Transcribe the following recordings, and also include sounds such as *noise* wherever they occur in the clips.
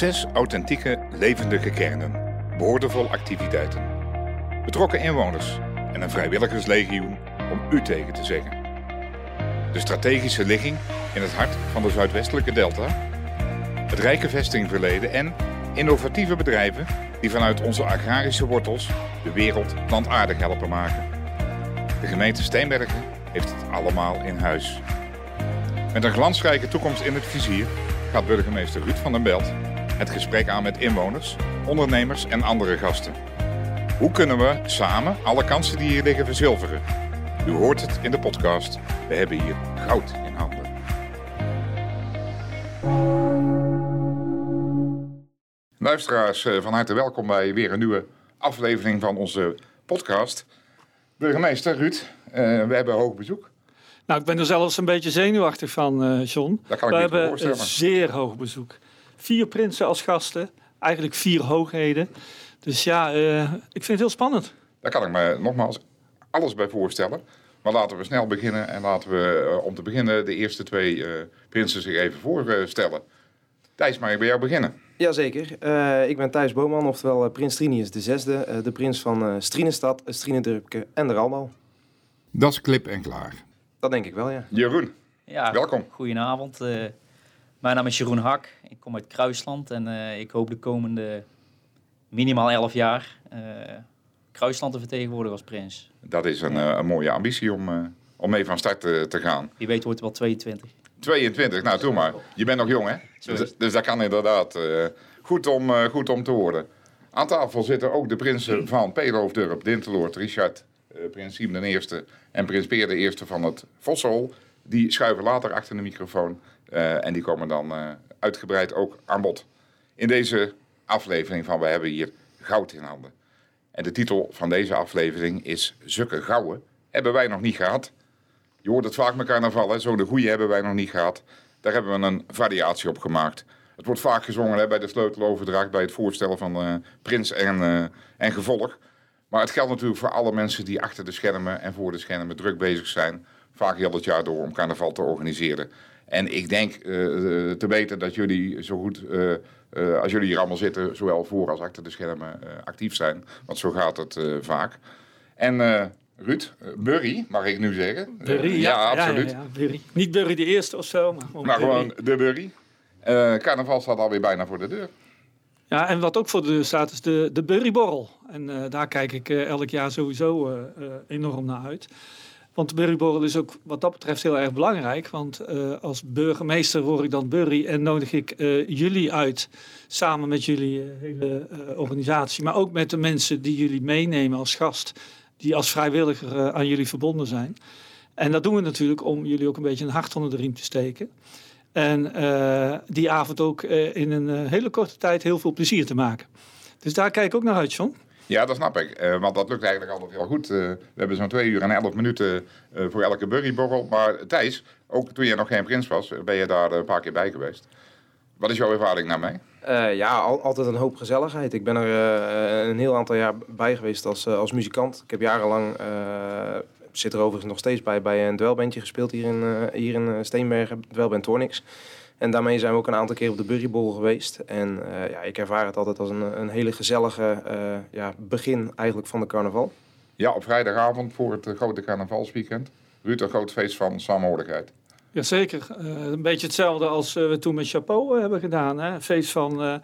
Zes authentieke, levendige kernen, boordevol activiteiten. Betrokken inwoners en een vrijwilligerslegioen om u tegen te zeggen. De strategische ligging in het hart van de Zuidwestelijke Delta. Het rijke vestingverleden en innovatieve bedrijven die vanuit onze agrarische wortels de wereld plantaardig helpen maken. De gemeente Steenbergen heeft het allemaal in huis. Met een glansrijke toekomst in het vizier gaat burgemeester Ruud van den Belt het gesprek aan met inwoners, ondernemers en andere gasten. Hoe kunnen we samen alle kansen die hier liggen verzilveren? U hoort het in de podcast. We hebben hier goud in handen. Luisteraars, eh, van harte welkom bij weer een nieuwe aflevering van onze podcast. Burgemeester Ruud, eh, we hebben hoog bezoek. Nou, ik ben er zelfs een beetje zenuwachtig van, eh John. Dat kan ik We hebben een zeer hoog bezoek. Vier prinsen als gasten, eigenlijk vier hoogheden. Dus ja, eh, ik vind het heel spannend. Daar kan ik me nogmaals alles bij voorstellen. Maar laten we snel beginnen en laten we eh, om te beginnen de eerste twee eh, prinsen zich even voorstellen. Thijs, mag ik bij jou beginnen? Jazeker. Eh ik ben Thijs Boman, oftewel Prins Trinius de zesde. eh, de prins van eh Strienestad, Strienendurpke en de Ralbal. Dat is klip en klaar. Dat denk ik wel, ja. Jeroen, Ja, welkom. goedenavond. Mijn naam is Jeroen Hak. Ik kom uit Kruisland en eh, ik hoop de komende minimaal 11 jaar eh, Kruisland te vertegenwoordigen als prins. Dat is een, eh, een mooie ambitie om, om mee van start te gaan. Wie weet wordt het wel 22. 22, nou doe maar. Je bent nog jong hè? Dus, dus dat kan inderdaad goed, om, goed om te horen. Aan tafel zitten ook de prinsen van Peeloofdurp, Dinteloord, Richard, eh, prins Siem de Eerste en prins Peer de Eerste van het Vossenhol. Die schuiven later achter de microfoon eh, en die komen dan eh, uitgebreid ook aan bod. In deze aflevering van We hebben hier goud in handen. En de titel van deze aflevering is Zukke Gouwen. Hebben wij nog niet gehad. Je hoort het vaak met carnaval, hè? zo de goeie hebben wij nog niet gehad. Daar hebben we een variatie op gemaakt. Het wordt vaak gezongen hè, bij de sleuteloverdracht, bij het voorstellen van eh, prins en, en gevolg. Maar het geldt natuurlijk voor alle mensen die achter de schermen en voor de schermen druk bezig zijn. Vaak heel het jaar door om carnaval te organiseren. En ik denk eh, te weten dat jullie zo goed, eh, eh, als jullie hier allemaal zitten, zowel voor als achter de schermen eh, actief zijn. Want zo gaat het eh, vaak. En eh, Ruud, eh, Burry, mag ik nu zeggen? Burry, Eh, ja, absoluut. Ja, ja, Burry. Niet Burry de eerste of zo, maar gewoon Maar Burry. gewoon de Burry. Eh, carnaval staat alweer bijna voor de deur. Ja, en wat ook voor de deur staat is de, de Burryborrel. En eh, daar kijk ik eh, elk jaar sowieso eh, eh, enorm naar uit. Want Burryborrel is ook wat dat betreft heel erg belangrijk. Want eh, als burgemeester word ik dan Burry en nodig ik eh, jullie uit. Samen met jullie eh, hele organisatie. Maar ook met de mensen die jullie meenemen als gast. Die als vrijwilliger aan jullie verbonden zijn. En dat doen we natuurlijk om jullie ook een beetje een hart onder de riem te steken. En die avond ook in een hele korte tijd heel veel plezier te maken. Dus daar kijk ik ook naar uit, John. Ja, dat snap ik. Eh, want dat lukt eigenlijk altijd heel goed. Eh, we hebben zo'n twee uur en elf minuten eh, voor elke burryborrel. Maar Thijs, ook toen jij nog geen prins was, ben je daar een paar keer bij geweest. Wat is jouw ervaring daarmee? Eh, ja, al- altijd een hoop gezelligheid. Ik ben er een heel aantal jaar bij geweest als, als muzikant. Ik heb jarenlang, zit er overigens nog steeds bij, bij een dwelbandje gespeeld hier in, hier in Steenbergen, dwelband Tornix. En daarmee zijn we ook een aantal keer op de Burrybol geweest. En eh, ja, ik ervaar het altijd als een, een hele gezellige eh, ja, begin eigenlijk van de carnaval. Ja, op vrijdagavond voor het eh, grote carnavalsweekend. Ruud, een groot feest van samenhorigheid. Jazeker. Eh een beetje hetzelfde als eh, we toen met Chapeau hebben gedaan. Hè? Een feest van eh,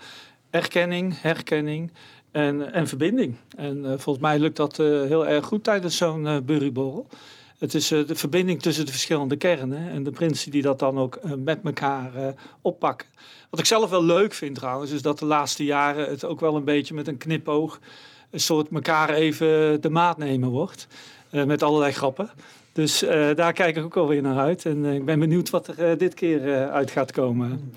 erkenning, herkenning en, en verbinding. En eh, volgens mij lukt dat eh, heel erg goed tijdens zo'n burryborrel. Het is eh, de verbinding tussen de verschillende kernen en de prinsen die dat dan ook eh, met elkaar eh, oppakken. Wat ik zelf wel leuk vind trouwens, is dat de laatste jaren het ook wel een beetje met een knipoog een soort elkaar even de maat nemen wordt. met allerlei grappen. Dus daar kijk ik ook alweer naar uit. En ik ben benieuwd wat er dit keer uit gaat komen.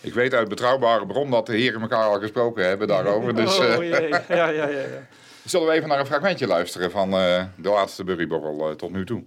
Ik weet uit betrouwbare bron dat de heren elkaar al gesproken hebben daarover. Dus oh ja, ja, ja. ja. Zullen we even naar een fragmentje luisteren van eh, de laatste burryborrel eh, tot nu toe.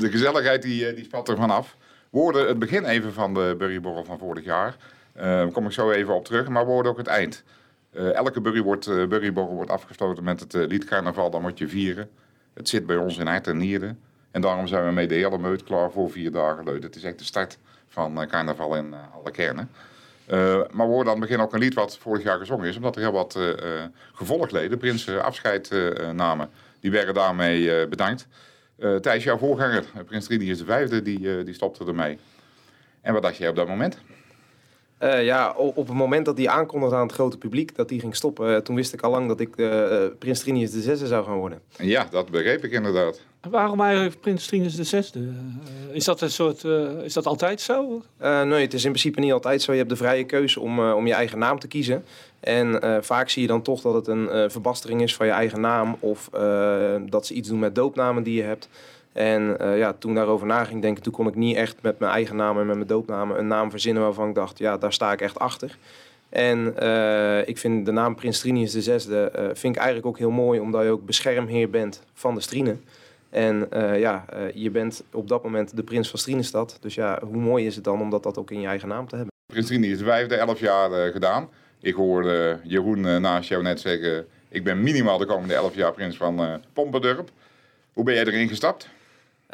De gezelligheid die, eh, die spat er vanaf. We het begin even van de Burryborrel van vorig jaar. Daar kom ik zo even op terug. Maar we hoorden ook het eind. Eh, elke burry wordt, burryborrel wordt afgesloten met het liedcarnaval. Dan moet je vieren. Het zit bij ons in hart en nieren. En daarom zijn we met de hele meut klaar voor vier dagen leuk. Het is echt de start van carnaval in alle kernen. maar we hoorden aan het begin ook een lied wat vorig jaar gezongen is. Omdat er heel wat gevolgleden, prinsen, afscheid namen. Die werden daarmee bedankt. Uh, Thijs, jouw voorganger, Prins Trinius de Vijfde, die, die stopte ermee. En wat dacht jij op dat moment? Uh, ja, op het moment dat hij aankondigde aan het grote publiek dat hij ging stoppen, uh, toen wist ik al lang dat ik uh, Prins Trinius de Zesde zou gaan worden. Ja, dat begreep ik inderdaad. Waarom eigenlijk Prins Trinius de Zesde? is dat een soort, is dat altijd zo? nee, het is in principe niet altijd zo. Je hebt de vrije keuze om, om je eigen naam te kiezen. En vaak zie je dan toch dat het een verbastering is van je eigen naam of dat ze iets doen met doopnamen die je hebt. En uh, ja, toen daarover na ging denken, toen kon ik niet echt met mijn eigen naam en met mijn doopnaam een naam verzinnen waarvan ik dacht, ja, daar sta ik echt achter. En uh, ik vind de naam Prins Trinius de uh, vind ik eigenlijk ook heel mooi, omdat je ook beschermheer bent van de Strinen. En ja, je bent op dat moment de prins van Strienestad. Dus ja, hoe mooi is het dan om dat, ook in je eigen naam te hebben? Prins Trinius, wij hebben elf jaar gedaan. Ik hoorde Jeroen naast jou net zeggen, ik ben minimaal de komende elf jaar prins van Pompendurp. Hoe ben jij erin gestapt?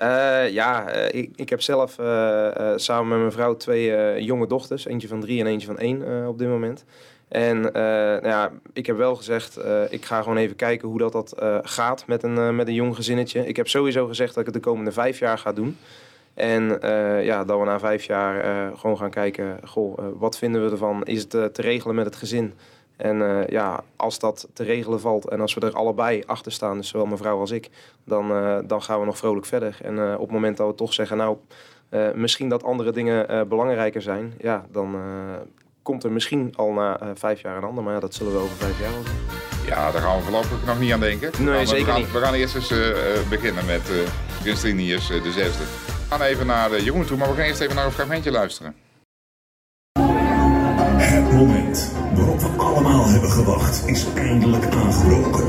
Uh, ja, uh, ik, ik heb zelf uh, samen met mijn vrouw twee jonge dochters. Eentje van drie en eentje van één op dit moment. En nou ja, ik heb wel gezegd, ik ga gewoon even kijken hoe dat, dat gaat met een, met een jong gezinnetje. Ik heb sowieso gezegd dat ik het de komende vijf jaar ga doen. En ja, dat we na vijf jaar gewoon gaan kijken, goh, wat vinden we ervan? Is het te regelen met het gezin? En uh, ja, als dat te regelen valt en als we er allebei achter staan, dus zowel mijn vrouw als ik, dan, uh, dan gaan we nog vrolijk verder. En uh, op het moment dat we toch zeggen, nou, misschien dat andere dingen belangrijker zijn, ja, dan komt er misschien al na vijf jaar een ander. Maar ja, dat zullen we over vijf jaar zien. Ja, daar gaan we voorlopig nog niet aan denken. Nee, nou, zeker we gaan, niet. We gaan eerst eens beginnen met uh, de zesde. We gaan even naar Jeroen toe, maar we gaan eerst even naar een fragmentje luisteren. Waarop we allemaal hebben gewacht is eindelijk aangebroken.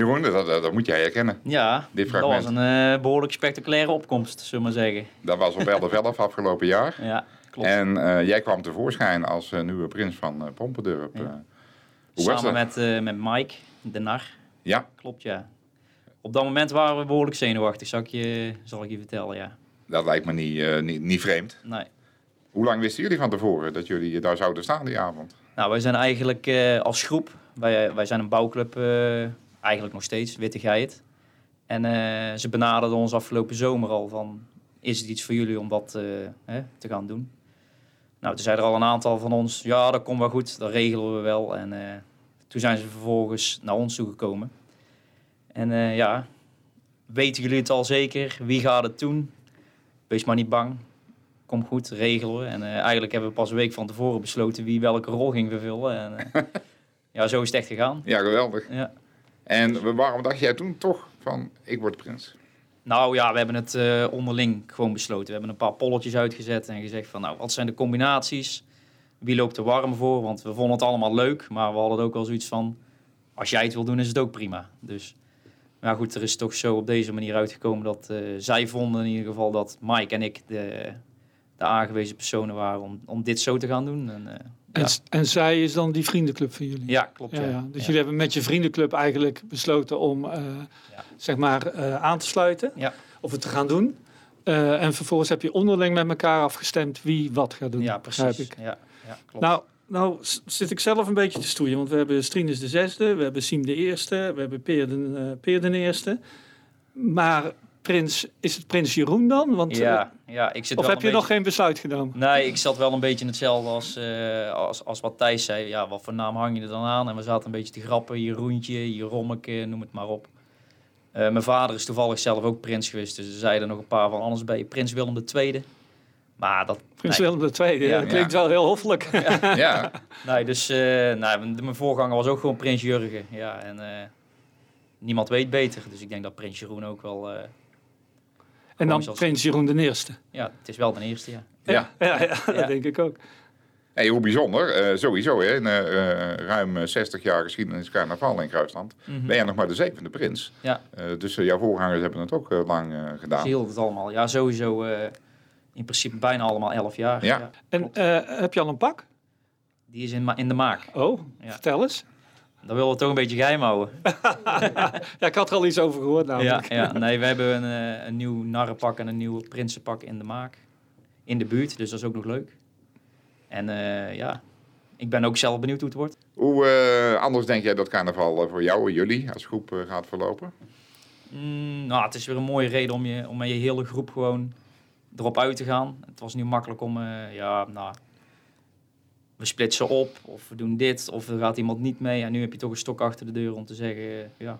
Jeroen, dat, dat, dat moet jij herkennen. Ja, Dit dat was een uh, behoorlijk spectaculaire opkomst, zullen we maar zeggen. Dat was op 11 11 *laughs* afgelopen jaar. Ja, klopt. En uh, jij kwam tevoorschijn als uh, nieuwe prins van Pompendurp. Ja. hoe was Samen dat? met, met Mike, de nar. Ja, Klopt, ja. Op dat moment waren we behoorlijk zenuwachtig, zal ik je, zal ik je vertellen, ja. dat lijkt me niet, niet, niet vreemd. Nee. Hoe lang wisten jullie van tevoren dat jullie daar zouden staan die avond? Nou, wij zijn eigenlijk als groep, wij, wij zijn een bouwclub, eigenlijk nog steeds, Witte Geit. En uh, ze benaderden ons afgelopen zomer al van, is het iets voor jullie om dat hè, te gaan doen? Nou, toen zeiden er al een aantal van ons, ja, dat komt wel goed, dat regelen we wel. En toen zijn ze vervolgens naar ons toegekomen. En ja, weten jullie het al zeker? Wie gaat het doen? Wees maar niet bang, komt goed, regelen we. En eigenlijk hebben we pas een week van tevoren besloten wie welke rol ging vervullen. En *laughs* ja, zo is het echt gegaan. Ja, geweldig. Ja. En waarom dacht jij toen toch van, ik word prins? Nou ja, we hebben het uh, onderling gewoon besloten. We hebben een paar polletjes uitgezet en gezegd van, nou, wat zijn de combinaties? Wie loopt er warm voor? Want we vonden het allemaal leuk, maar we hadden ook wel zoiets van, als jij het wil doen, is het ook prima. Dus, maar goed, er is toch zo op deze manier uitgekomen dat zij vonden in ieder geval dat Mike en ik de de aangewezen personen waren om, om dit zo te gaan doen. En, uh, en, en zij is dan die vriendenclub van jullie? Ja, klopt. Ja. Dus jullie hebben met je vriendenclub eigenlijk besloten om uh, zeg maar uh, aan te sluiten of het te gaan doen. Eh, en vervolgens heb je onderling met elkaar afgestemd wie wat gaat doen. Ja, precies. ik. Ja, ja, klopt. Nou, nou zit ik zelf een beetje te stoeien. Want we hebben Strinus de zesde, we hebben Siem de eerste, we hebben Peer de, eh, Peer de eerste. Maar prins, is het prins Jeroen dan? Want, eh, ja, ja, ik zit of wel heb je nog geen besluit genomen? Nee, ik zat wel een beetje in hetzelfde als, eh, als, als wat Thijs zei. Ja, wat voor naam hang je er dan aan? En we zaten een beetje te grappen. Jeroentje, Jerommeke, noem het maar op. Eh, mijn vader is toevallig zelf ook prins geweest. Dus er zeiden nog een paar van, anders ben je prins Willem II. Maar dat... Prins nee, Willem II, Ja. dat klinkt wel heel hoffelijk. *laughs* Ja, Nee, dus eh, nee, mijn voorganger was ook gewoon prins Jurgen. Ja, en eh, niemand weet beter. Dus ik denk dat prins Jeroen ook wel... en dan zoals- prins Jeroen de eerste. ja, het is wel de eerste, ja. ja. Ja, ja, *laughs* dat Ja. denk ik ook. Hey, hoe bijzonder. Eh, sowieso, hè. In eh, eh, ruim eh, 60 jaar geschiedenis carnaval in Kruisland Mhm. ben jij nog maar de zevende prins. Ja. Eh, dus jouw voorgangers hebben het ook lang eh, Ze gedaan. hielden het allemaal. Ja, sowieso eh, in principe bijna allemaal elf jaar. Ja. En eh, heb je al een pak? Die is in, ma- in de maak. Oh, Ja. vertel eens. Dat willen we toch een beetje geheim houden. *laughs* Ja, ik had er al iets over gehoord Ja, namelijk. ja, nee, we hebben een, eh, een nieuw narrenpak en een nieuw prinsenpak in de maak. In de buurt, dus dat is ook nog leuk. En eh, ja, ik ben ook zelf benieuwd hoe het wordt. Hoe eh, anders denk jij dat carnaval voor jou en jullie als groep gaat verlopen? Mm, nou, het is weer een mooie reden om, je, om met je hele groep gewoon erop uit te gaan. Het was nu makkelijk om, eh, ja, nou, we splitsen op of we doen dit of er gaat iemand niet mee. En nu heb je toch een stok achter de deur om te zeggen, ja,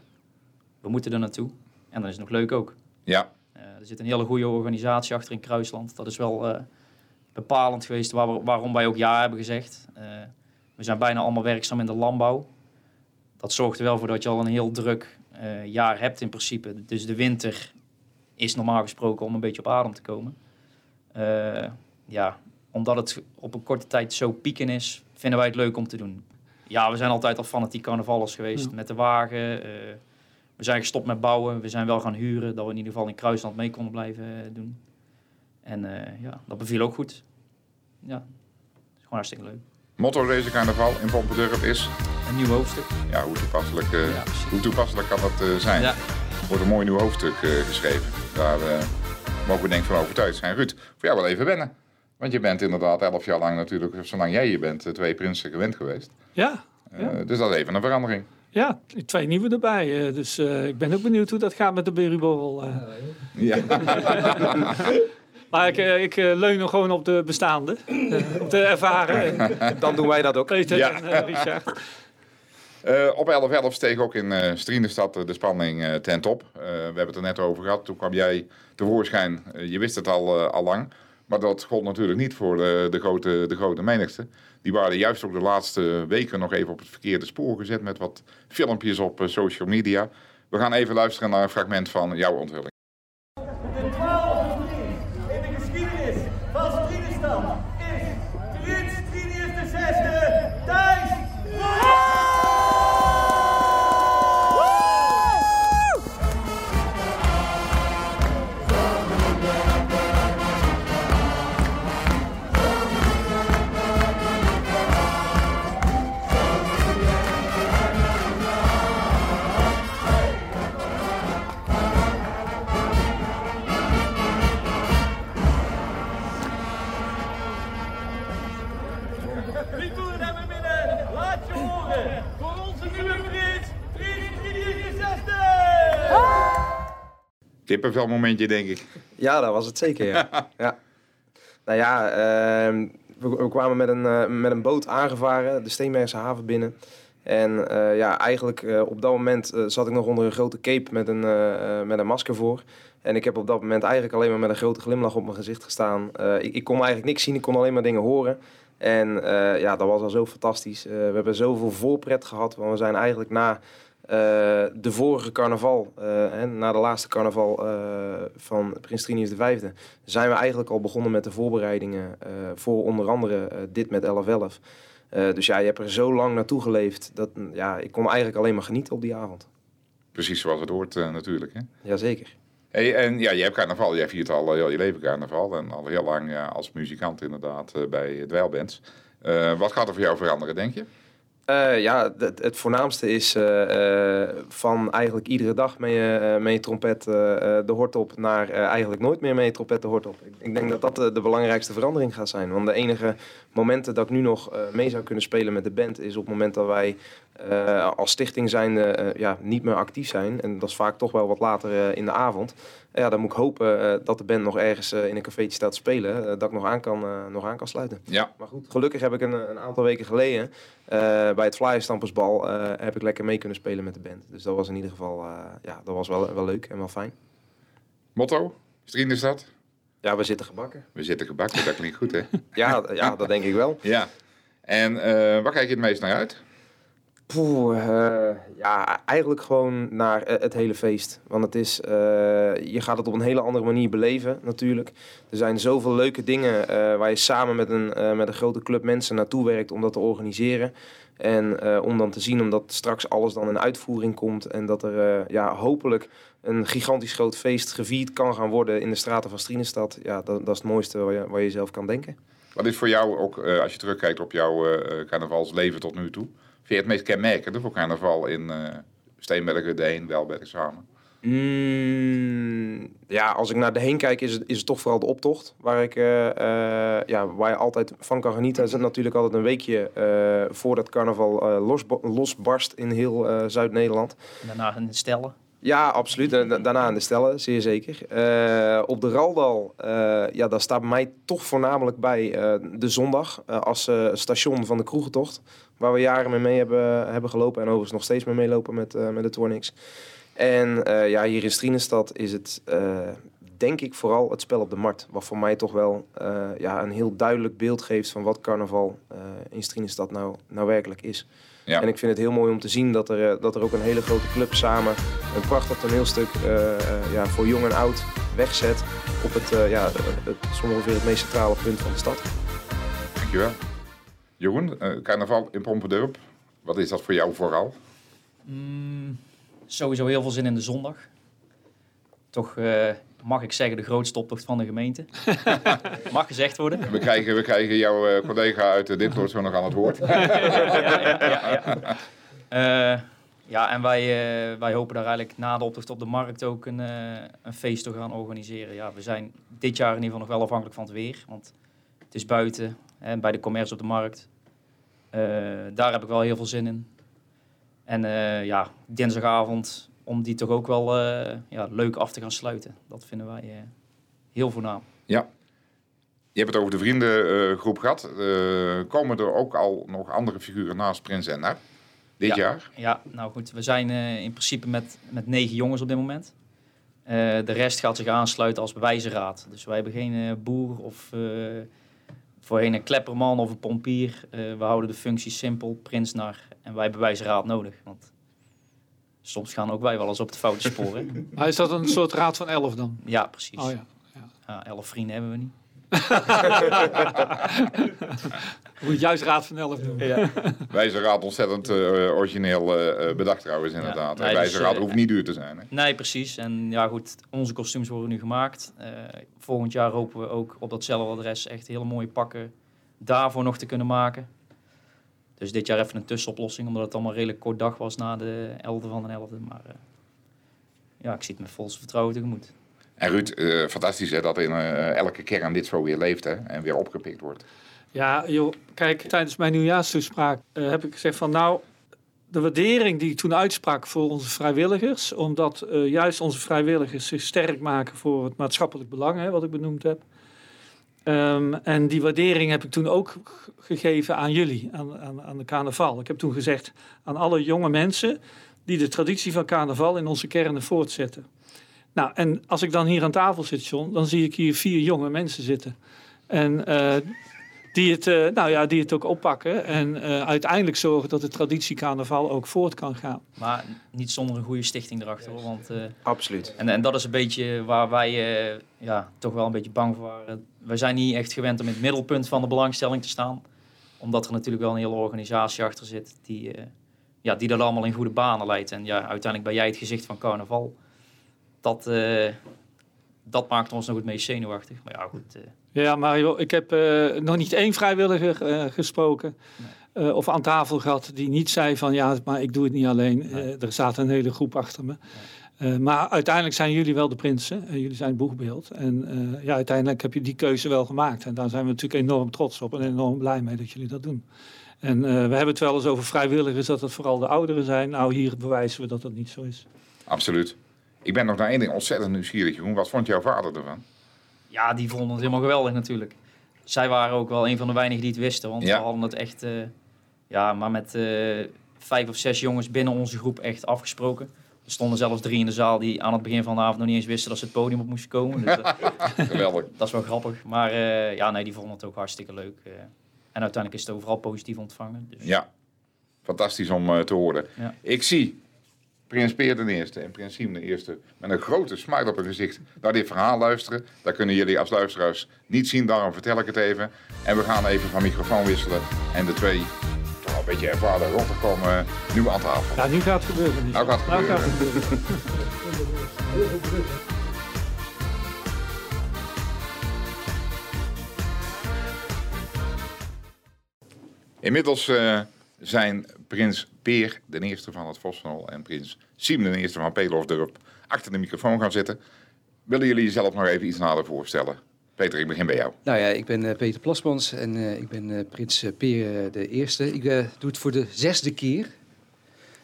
we moeten er naartoe. En dan is het nog leuk ook. Ja, Eh, er zit een hele goede organisatie achter in Kruisland. Dat is wel eh, bepalend geweest waar we- waarom wij ook ja hebben gezegd. Eh, we zijn bijna allemaal werkzaam in de landbouw. Dat zorgt er wel voor dat je al een heel druk jaar hebt in principe. Dus de winter is normaal gesproken om een beetje op adem te komen. Ja, omdat het op een korte tijd zo pieken is, vinden wij het leuk om te doen. Ja, we zijn altijd al fanatiek carnavallers geweest Ja. met de wagen. eh, we zijn gestopt met bouwen. We zijn wel gaan huren, dat we in ieder geval in Kruisland mee konden blijven eh, doen. En eh, ja, dat beviel ook goed. Ja, het is gewoon hartstikke leuk. motto deze carnaval in Pompendurp is, Een nieuw hoofdstuk. ja, hoe toepasselijk, Ja, hoe toepasselijk kan dat zijn? Ja. Er wordt een mooi nieuw hoofdstuk geschreven. Daar mogen we denk ik van overtuigd zijn. Ruud, voor jou wel even wennen. Want je bent inderdaad elf jaar lang natuurlijk, zolang jij hier bent, eh, twee prinsen gewend geweest. Ja, Eh, Ja. Dus dat is even een verandering. ja, twee nieuwe erbij. eh, dus eh, ik ben ook benieuwd hoe dat gaat met de Berryborrel. Ja. *laughs* Maar ik, ik leun nog gewoon op de bestaande. op de ervaren. Dan doen wij dat ook. Peter Ja. en Richard. Eh, op 11-11 steeg ook in eh Strienestad de spanning eh, ten top. Eh, we hebben het er net over gehad. Toen kwam jij tevoorschijn. Je wist het al, eh, al lang. Maar dat gold natuurlijk niet voor de, de, grote, de grote menigte. Die waren juist ook de laatste weken nog even op het verkeerde spoor gezet met wat filmpjes op eh, social media. We gaan even luisteren naar een fragment van jouw onthulling. Kippenvel momentje, denk ik. Ja, dat was het zeker, ja. *laughs* ja. Nou ja, ehm, we, we kwamen met een, eh, met een boot aangevaren, de Steenbergse haven binnen. En eh, ja, eigenlijk eh, op dat moment zat ik nog onder een grote cape met een, met een masker voor. En ik heb op dat moment eigenlijk alleen maar met een grote glimlach op mijn gezicht gestaan. Ik, ik kon eigenlijk niks zien, ik kon alleen maar dingen horen. En ja, dat was al zo fantastisch. We hebben zoveel voorpret gehad, want we zijn eigenlijk na de vorige carnaval, eh, hè, na de laatste carnaval eh, van Prins Trinius V, zijn we eigenlijk al begonnen met de voorbereidingen eh, voor onder andere eh, dit met 11-11. Eh, dus ja, je hebt er zo lang naartoe geleefd. Dat, mm, ja, ik kon eigenlijk alleen maar genieten op die avond. Precies zoals het hoort eh, natuurlijk. Hè? Jazeker. Hey, en ja, je hebt carnaval. Jij viert al heel je leven carnaval. En al heel lang ja, als muzikant inderdaad eh, bij dweilbands. Eh wat gaat er voor jou veranderen, denk je? Eh, ja, het, het voornaamste is eh, eh, van eigenlijk iedere dag met je, met je trompet de hort op naar eigenlijk nooit meer met je trompet de hort op. Ik, ik denk dat dat de, de belangrijkste verandering gaat zijn. Want de enige momenten dat ik nu nog eh, mee zou kunnen spelen met de band is op het moment dat wij eh, als stichting zijn ja, niet meer actief zijn. En dat is vaak toch wel wat later eh, in de avond. ja, dan moet ik hopen eh, dat de band nog ergens eh, in een cafeetje staat te spelen. eh, dat ik nog aan kan, eh, nog aan kan sluiten. Ja, Maar goed, gelukkig heb ik een, een aantal weken geleden eh, bij het Flyerstampersbal eh heb ik lekker mee kunnen spelen met de band. Dus dat was in ieder geval eh, ja, dat was wel, wel leuk en wel fijn. motto? Striendenstad? Ja, we zitten gebakken. We zitten gebakken, dat klinkt goed hè? Ja, ja dat denk ik wel. Ja. En eh, waar kijk je het meest naar uit? Poeh, eh, ja, eigenlijk gewoon naar eh, het hele feest. Want het is, je gaat het op een hele andere manier beleven natuurlijk. Er zijn zoveel leuke dingen waar je samen met een, met een grote club mensen naartoe werkt om dat te organiseren. En om dan te zien omdat straks alles dan in uitvoering komt. En dat er ja, hopelijk een gigantisch groot feest gevierd kan gaan worden in de straten van Strienestad. Ja, dat, dat is het mooiste waar je, waar je zelf kan denken. Wat is voor jou ook, eh, als je terugkijkt op jouw eh, carnavalsleven tot nu toe, vind je het meest kenmerkende voor carnaval in eh Steenbergen, Deen, Welberg samen? Mm, ja, als ik naar de heen kijk, is het, is het toch vooral de optocht. Waar, ik, eh, eh, ja, waar je altijd van kan genieten. Het is natuurlijk altijd een weekje eh, voordat carnaval eh, losba- losbarst in heel eh, Zuid-Nederland. En daarna in de stellen. Ja, absoluut. Daarna in de stellen, zeer zeker. Eh, op de Raldal, eh, ja, daar staat mij toch voornamelijk bij eh, de zondag als station van de kroegentocht. Waar we jaren mee, mee hebben, hebben gelopen en overigens nog steeds mee meelopen met, met de Tornix. En ja, hier in Strienestad is het, denk ik, vooral het spel op de markt. Wat voor mij toch wel ja, een heel duidelijk beeld geeft van wat carnaval in Strienestad nou, nou werkelijk is. Ja. En ik vind het heel mooi om te zien dat er, eh, dat er ook een hele grote club samen een prachtig toneelstuk eh, eh, ja, voor jong en oud wegzet op het, eh, ja, het, ongeveer het meest centrale punt van de stad. Dankjewel. Jeroen, eh, carnaval in Pompendurp, wat is dat voor jou vooral? Mm, sowieso heel veel zin in de zondag. Toch eh, mag ik zeggen de grootste optocht van de gemeente. *laughs* mag gezegd worden. We krijgen, we krijgen jouw eh, collega uit de Ditloord zo nog aan het woord. *laughs* Eh, ja, en wij, eh, wij hopen daar eigenlijk na de optocht op de markt ook een, eh, een feest te gaan organiseren. Ja, we zijn dit jaar in ieder geval nog wel afhankelijk van het weer. Want het is buiten, hè, bij de commerce op de markt. Eh, daar heb ik wel heel veel zin in. En eh, ja, dinsdagavond om die toch ook wel eh, ja, leuk af te gaan sluiten. Dat vinden wij eh, heel voornaam. Ja. Je hebt het over de vriendengroep gehad. Eh, komen er ook al nog andere figuren naast Prins en Nar? Dit Ja. jaar? Ja, nou goed, we zijn in principe met, met negen jongens op dit moment. De rest gaat zich aansluiten als bewijzenraad. Dus wij hebben geen boer of voorheen een klepperman of een pompier. We houden de functie simpel, prinsnar. En wij hebben bewijzenraad nodig. Want soms gaan ook wij wel eens op het foute sporen. Maar *laughs* is dat een soort raad van elf dan? ja, precies. Oh ja. Ja, elf vrienden hebben we niet. *laughs* Je moet juist raad van elf doen. *laughs* Wijzerraad ontzettend eh, origineel eh, eh, bedacht trouwens inderdaad. nee, dus, Wijzerraad eh, hoeft niet duur te zijn. Hè? Nee, precies. En ja, goed, onze kostuums worden nu gemaakt. Eh, volgend jaar hopen we ook op datzelfde adres echt hele mooie pakken daarvoor nog te kunnen maken. Dus dit jaar even een tussenoplossing, omdat het allemaal redelijk kort dag was na de 11e van de 11e. Maar eh, ja, ik zie het met volste vertrouwen tegemoet. En Ruud, eh, fantastisch hè, dat in eh, elke kern dit zo weer leeft hè, en weer opgepikt wordt. Ja, joh, kijk, tijdens mijn nieuwjaarstoespraak eh, heb ik gezegd van nou, de waardering die ik toen uitsprak voor onze vrijwilligers, omdat eh, juist onze vrijwilligers zich sterk maken voor het maatschappelijk belang, hè, wat ik benoemd heb. Ehm, en die waardering heb ik toen ook gegeven aan jullie, aan, aan, aan de carnaval. Ik heb toen gezegd aan alle jonge mensen die de traditie van carnaval in onze kernen voortzetten. Nou, en als ik dan hier aan tafel zit, John, dan zie ik hier vier jonge mensen zitten. En eh, die het, eh, nou ja, die het ook oppakken en eh, uiteindelijk zorgen dat de traditie carnaval ook voort kan gaan. Maar niet zonder een goede stichting erachter. hoor, Want, eh, Absoluut. en, en dat is een beetje waar wij eh, ja, toch wel een beetje bang voor waren. Wij zijn niet echt gewend om in het middelpunt van de belangstelling te staan. Omdat er natuurlijk wel een hele organisatie achter zit die, eh, ja, die dat allemaal in goede banen leidt. En ja, uiteindelijk ben jij het gezicht van carnaval. Dat, eh, dat maakt ons nog het meest zenuwachtig. Maar ja, goed. eh, Ja, Mario, ik heb eh, nog niet één vrijwilliger eh, gesproken. eh, of aan tafel gehad die niet zei van ja, maar ik doe het niet alleen. Eh, er staat een hele groep achter me. Eh, maar uiteindelijk zijn jullie wel de prinsen. en jullie zijn het boegbeeld. En eh, ja, uiteindelijk heb je die keuze wel gemaakt. En daar zijn we natuurlijk enorm trots op en enorm blij mee dat jullie dat doen. En eh, we hebben het wel eens over vrijwilligers, dat het vooral de ouderen zijn. Nou, hier bewijzen we dat dat niet zo is. Absoluut. Ik ben nog naar één ding ontzettend nieuwsgierig, Jeroen. Wat vond jouw vader ervan? Ja, die vonden het helemaal geweldig natuurlijk. Zij waren ook wel een van de weinigen die het wisten. Want Ja. we hadden het echt, eh, ja, maar met eh, vijf of zes jongens binnen onze groep echt afgesproken. Er stonden zelfs drie in de zaal die aan het begin van de avond nog niet eens wisten dat ze het podium op moesten komen. Dus dat, *laughs* Geweldig. *laughs* dat is wel grappig. Maar eh, ja, nee, die vonden het ook hartstikke leuk. eh. en uiteindelijk is het overal positief ontvangen. Dus, Ja, fantastisch om eh, te horen. Ja. Ik zie Prins Peer de Eerste en Prins Siem de Eerste met een grote smile op hun gezicht naar dit verhaal luisteren. Dat kunnen jullie als luisteraars niet zien, daarom vertel ik het even. En we gaan even van microfoon wisselen en de twee, toch een beetje ervaren rotten komen nu aan tafel. Ja, nu gaat het gebeuren. Niet. Nou gaat het Nou gaat gebeuren. het gebeuren. *laughs* Inmiddels eh, zijn prins Peer de Eerste van het Vossenhol en prins Siem de Eerste van Pelofdorp achter de microfoon gaan zitten. Willen jullie jezelf nog even iets nader voorstellen? Peter, ik begin bij jou. Nou ja, ik ben eh, Peter Plasmans en eh, ik ben eh, prins Peer de Eerste. Ik doe het voor de zesde keer.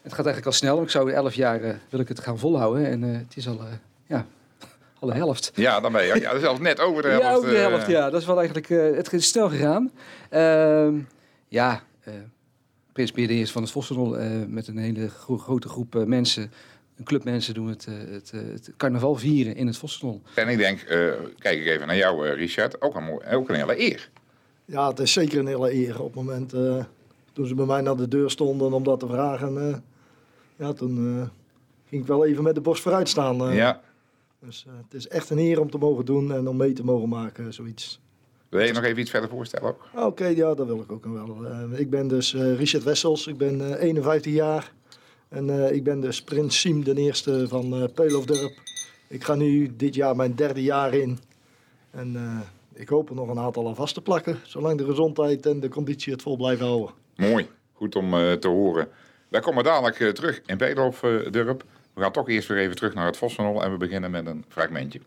Het gaat eigenlijk al snel, want ik zou elf jaar wil ik het gaan volhouden. En het is al, ja, *laughs* al de helft. Ja, dan ben je. Ja, dat is al net over de *laughs* helft. ja, ook de helft, ja. Dat is wel eigenlijk, het is snel gegaan. Ehm, ja, de Eerste van het Vossenrol eh, met een hele gro- grote groep eh, mensen... Een club mensen doen het, eh, het, het carnaval vieren in het Vossenrol. En ik denk, eh, kijk ik even naar jou, eh, Richard. Ook een, mooi, ook een hele eer. Ja, het is zeker een hele eer. Op het moment eh, toen ze bij mij naar de deur stonden om dat te vragen, eh, ja, toen eh, ging ik wel even met de borst vooruit staan. eh. Ja. Dus eh, het is echt een eer om te mogen doen en om mee te mogen maken, zoiets. Wil je nog even iets verder voorstellen ook? Oké, ja, dat wil ik ook wel. Eh, ik ben dus eh, Richard Wessels, ik ben eh, 51 jaar. En ik ben dus prins Siem, de eerste van Peelofdorp. Ik ga nu dit jaar mijn derde jaar in. En ik hoop er nog een aantal aan vast te plakken, zolang de gezondheid en de conditie het vol blijven houden. Mooi. Goed om te horen. Wij komen dadelijk terug in Bedelhof-Durp. we gaan toch eerst weer even terug naar het Vossenhol en we beginnen met een fragmentje.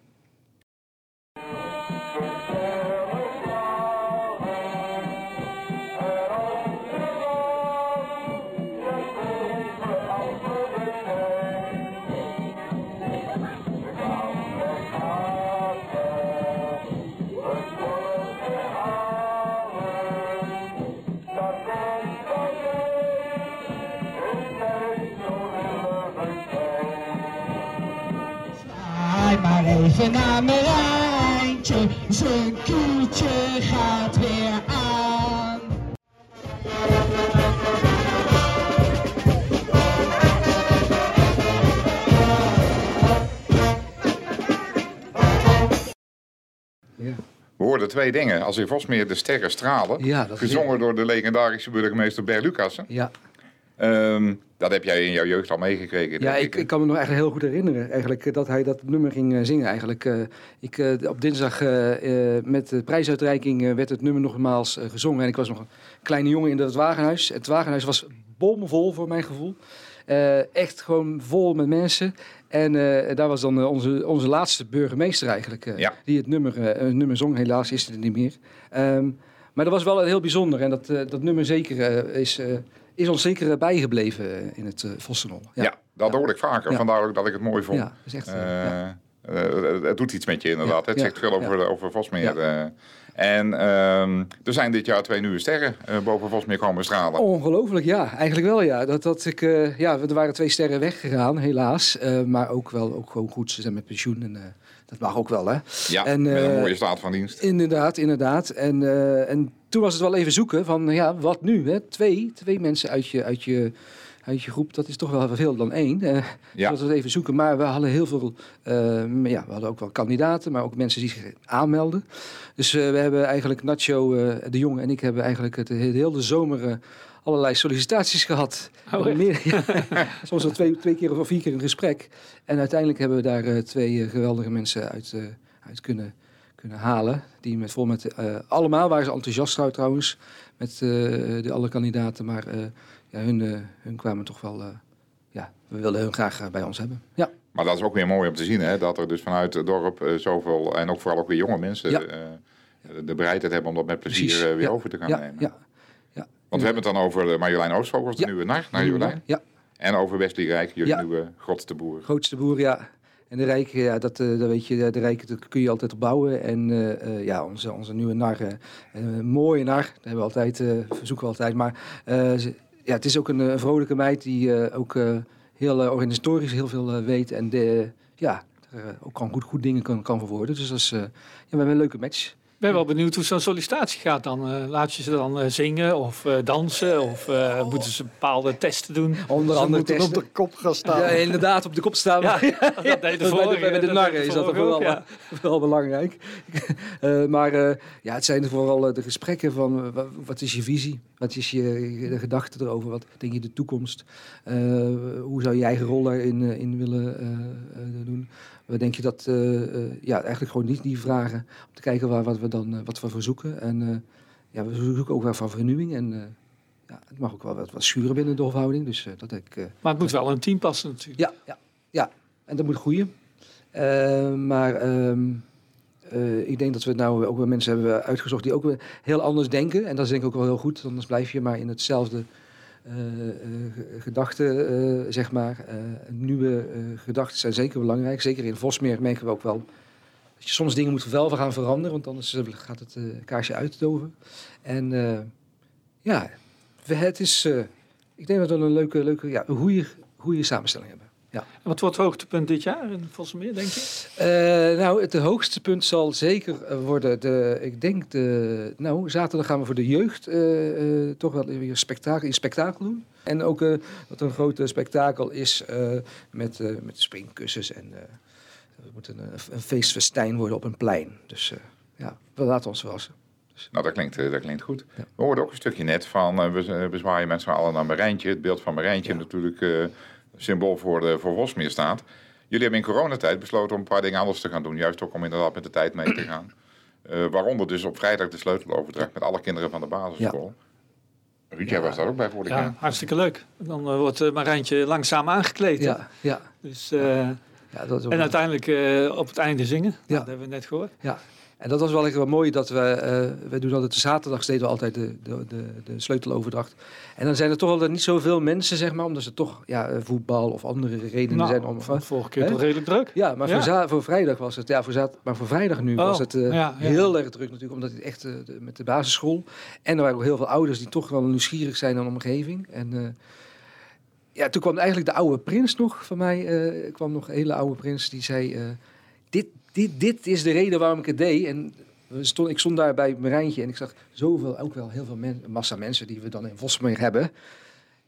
Even naar mijn rijntje, zijn kuurtje gaat weer aan. Ja. We hoorden twee dingen. Als in Vosmeer de sterren stralen. Ja, gezongen door de legendarische burgemeester Ber Lucassen. Ja, Ehm, dat heb jij in jouw jeugd al meegekregen. ja ik, ik kan me nog eigenlijk heel goed herinneren eigenlijk, eh, dat hij dat nummer ging eh, zingen. Eigenlijk. eh, ik, op dinsdag met de prijsuitreiking werd het nummer nogmaals gezongen. En ik was nog een kleine jongen in het wagenhuis. Het wagenhuis was bomvol voor mijn gevoel. Echt gewoon vol met mensen. En daar was dan onze, onze laatste burgemeester eigenlijk. Ja. Die het nummer, het nummer zong. Helaas is het er niet meer. Ehm, maar dat was wel heel bijzonder. En dat, dat nummer zeker is, is ons zeker eh, bijgebleven eh, in het uh, Vossenhol. Ja, dat hoor ik vaker. Vandaar ook dat ik het mooi vond. Ja, dat is echt, eh, Eh, eh, het doet iets met je inderdaad. Ja, Het ja, zegt veel over, ja. over Vosmeer. eh. en ehm, er zijn dit jaar twee nieuwe sterren eh, boven Vosmeer komen stralen. Ongelooflijk, ja. Eigenlijk wel, ja. Dat, dat ik, eh, ja. Er waren twee sterren weggegaan, helaas. Eh, maar ook wel ook gewoon goed. Ze zijn met pensioen en eh, dat mag ook wel, hè. ja, en, met een eh, mooie staat van dienst. Inderdaad, inderdaad. En, eh, en toen was het wel even zoeken van, ja, wat nu? Hè? Twee, twee mensen uit je, uit, je, uit je groep, dat is toch wel veel dan één. Eh, Ja. Dus dat even zoeken. Maar we hadden heel veel, eh, ja, we hadden ook wel kandidaten, maar ook mensen die zich aanmelden. Dus eh, we hebben eigenlijk, Nacho eh, de Jong en ik hebben eigenlijk het, de hele zomer allerlei sollicitaties gehad. Oh? Meer, *laughs* ja, soms wel twee, twee keer of vier keer een gesprek. En uiteindelijk hebben we daar twee geweldige mensen uit, eh, uit kunnen, kunnen halen. Die met, vol met, eh, allemaal waren ze enthousiast trouw- trouwens, met eh, de alle kandidaten. Maar eh, ja, hun, hun kwamen toch wel, ja, we wilden hun graag bij ons hebben. Ja, Maar dat is ook weer mooi om te zien, hè? dat er dus vanuit het dorp zoveel, en ook vooral ook weer jonge mensen, Ja. de bereidheid hebben om dat met plezier Precies, weer ja. over te gaan ja, nemen. ja, Want we hebben het dan over Marjolein Oostvogels, de nieuwe nar, naar Jolijnen. ja, En over Wesley Rijk, jullie nieuwe grootste boer. grootste boer, ja. En de Rijk, ja, dat, eh, dat weet je, de Rijk dat kun je altijd opbouwen. En eh, eh, ja, onze, onze nieuwe nar, een mooie nar, dat hebben we altijd, verzoeken we altijd. Maar ja, het is ook een, vrolijke meid die ook heel organisatorisch heel veel weet. En de, ja, ook kan goed, goed dingen kan, kan verwoorden. Dus dat is ja, we hebben een leuke match. Ik ben wel benieuwd hoe zo'n sollicitatie gaat dan. Eh, laat je ze dan eh, zingen of eh, dansen? Of eh, moeten ze bepaalde testen doen? Onder Ze andere moeten op testen. de kop gaan staan. Ja, inderdaad, op de kop staan. Ja, *laughs* dat deed de de, vorige, bij de dat narren de is dat ook, ja. wel belangrijk. *laughs* Eh, maar eh, ja, het zijn vooral de gesprekken van wa- wat is je visie? Wat is je de gedachte erover? Wat denk je de toekomst? Eh, hoe zou je je eigen rol daarin in willen eh, eh, doen? Wat denk je dat, eh, eh, ja, eigenlijk gewoon niet die vragen. Om te kijken waar, wat we dan eh, wat we verzoeken. En ja, we zoeken ook wel van vernieuwing. En ja, het mag ook wel wat, wat schuren binnen de hofhouding. Dus dat ik... Maar het moet wel een team passen natuurlijk. ja, ja, ja. En dat moet groeien. Maar ehm, eh, ik denk dat we nou ook wel mensen hebben uitgezocht die ook weer heel anders denken. En dat is denk ik ook wel heel goed. Anders blijf je maar in hetzelfde gedachten, eh, zeg maar. Eh, nieuwe eh, gedachten zijn zeker belangrijk. Zeker in Vosmeer merken we ook wel dat je soms dingen moet wel gaan veranderen. Want anders eh, gaat het eh, kaarsje uitdoven. En eh, ja, het is... eh, ik denk dat we een leuke, leuke ja, samenstelling hebben. Ja. En wat wordt het hoogtepunt dit jaar in Vosselmeer, denk je? Eh, nou, het hoogste punt zal zeker eh, worden. De, ik denk de. Nou, zaterdag gaan we voor de jeugd eh, eh, toch wel weer spektakel, een spektakel doen. En ook eh, wat een grote spektakel is eh, met, eh, met springkussens. En eh het moet een, een feestfestijn worden op een plein. Dus eh, ja, we laten ons verrassen. Nou, dat klinkt, dat klinkt goed. Ja. We hoorden ook een stukje net van, we, we zwaaien met z'n allen naar Marijntje. Het beeld van Marijntje Ja. natuurlijk eh, symbool voor, de, voor Vosmeer staat. Jullie hebben in coronatijd besloten om een paar dingen anders te gaan doen. Juist ook om inderdaad met de tijd mee te *clears throat* gaan. Eh, waaronder dus op vrijdag de sleuteloverdracht met alle kinderen van de basisschool. Ruud, jij was daar ook bij vorig Ja, jaar. hartstikke leuk. Dan eh, wordt uh, Marijntje langzaam aangekleed. Ja, ja, Dus, eh, ja, dat en uiteindelijk eh, op het einde zingen. Ja. Dat hebben we net gehoord. Ja, en dat was wel echt wel mooi dat we, eh we doen altijd de zaterdag deden we altijd de, de, de, de sleuteloverdracht. En dan zijn er toch altijd niet zoveel mensen, zeg maar, omdat ze toch ja, eh, voetbal of andere redenen Nou, zijn. Om, van vorige keer toch redelijk druk. ja, maar Ja. Voor, voor vrijdag was het, ja, voor maar voor vrijdag nu Oh, was het eh, ja, ja. heel erg druk natuurlijk, omdat het echt met de basisschool. En er waren ook heel veel ouders die toch wel nieuwsgierig zijn aan de omgeving. En ja, toen kwam eigenlijk de oude prins nog van mij, kwam nog een hele oude prins, die zei, dit, dit, dit is de reden waarom ik het deed. En stond, ik stond daar bij Marijntje en ik zag zoveel, ook wel heel veel men, massa mensen die we dan in Vosmeer hebben.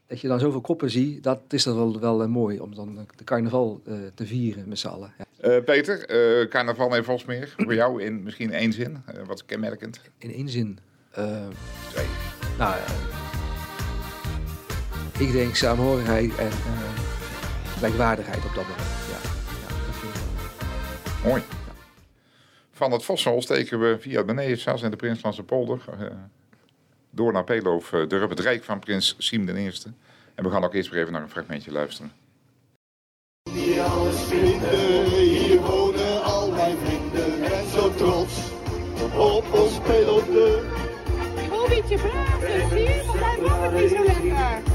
Dat je dan zoveel koppen ziet, dat is dan wel, wel eh, mooi om dan de carnaval eh, te vieren met z'n allen. Ja. Eh, Peter, carnaval in Vosmeer. Voor jou in misschien één zin. Wat is kenmerkend? In één zin. Twee. nou ja. Ik denk samenhorigheid en gelijkwaardigheid op dat moment. Ja, ja dat vind ik wel. Mooi. Van het Vossel steken we via Beneesas en de Prinslandse polder eh, door naar Peloof, eh, dorp het Rijk van prins Siem I. En we gaan ook eerst weer even naar een fragmentje luisteren. Die alles vinden, hier wonen al mijn vrienden en zo trots op ons. Gewoon een beetje praten, zie je? Want hij mag het niet zo lekker.